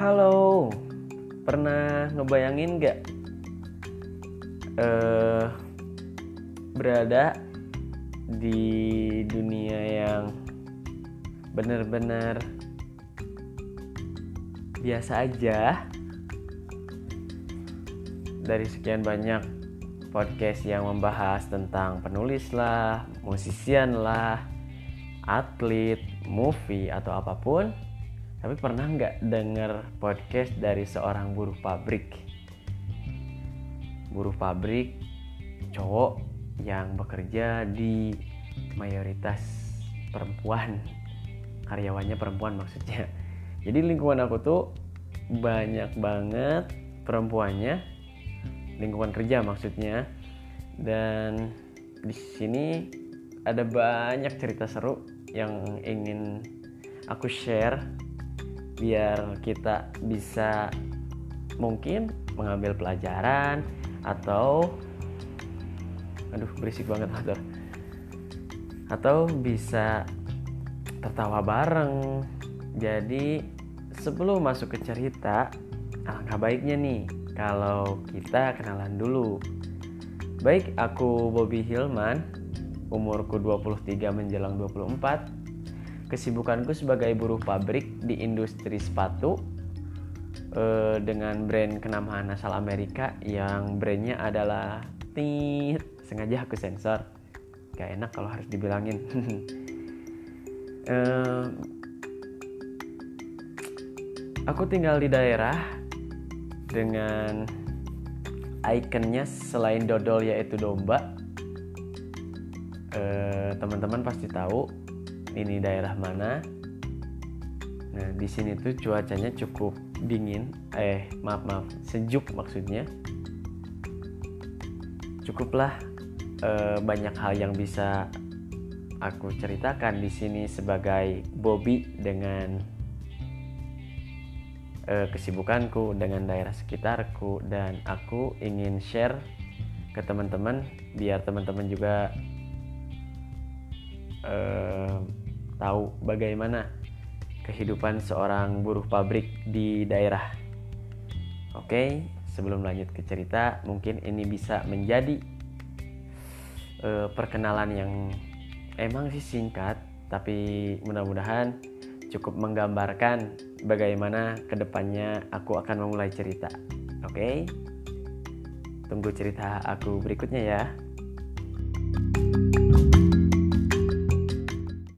Halo, pernah ngebayangin gak uh, berada di dunia yang benar-benar biasa aja? Dari sekian banyak podcast yang membahas tentang penulis lah, musisian lah, atlet, movie atau apa pun tapi pernah nggak denger podcast dari seorang buruh pabrik? Buruh pabrik cowok yang bekerja di mayoritas perempuan. Karyawannya perempuan maksudnya. Jadi lingkungan aku tuh banyak banget perempuannya. Lingkungan kerja maksudnya. Dan di sini ada banyak cerita seru yang ingin aku share biar kita bisa mungkin mengambil pelajaran atau aduh berisik banget motor atau bisa tertawa bareng. Jadi sebelum masuk ke cerita alangkah baiknya nih kalau kita kenalan dulu. Baik aku Bobby Hilman umurku 23 menjelang 24 kesibukanku sebagai buruh pabrik di industri sepatu uh, dengan brand kenamaan asal Amerika yang brandnya adalah tit sengaja aku sensor. Gak enak kalau harus dibilangin. Uh, aku tinggal di daerah dengan ikonnya selain dodol yaitu domba. Teman-teman uh, teman -teman pasti tahu ini daerah mana. Nah di sini tuh cuacanya cukup dingin. Eh maaf maaf sejuk maksudnya. Cukuplah eh, banyak hal yang bisa aku ceritakan di sini sebagai Bobby dengan eh, kesibukanku dengan daerah sekitarku. Dan aku ingin share ke teman-teman biar teman-teman juga eh, tahu bagaimana kehidupan seorang buruh pabrik di daerah. Oke, sebelum lanjut ke cerita, mungkin ini bisa menjadi uh, perkenalan yang emang sih singkat, tapi mudah-mudahan cukup menggambarkan bagaimana ke depannya aku akan memulai cerita. Oke, tunggu cerita aku berikutnya ya.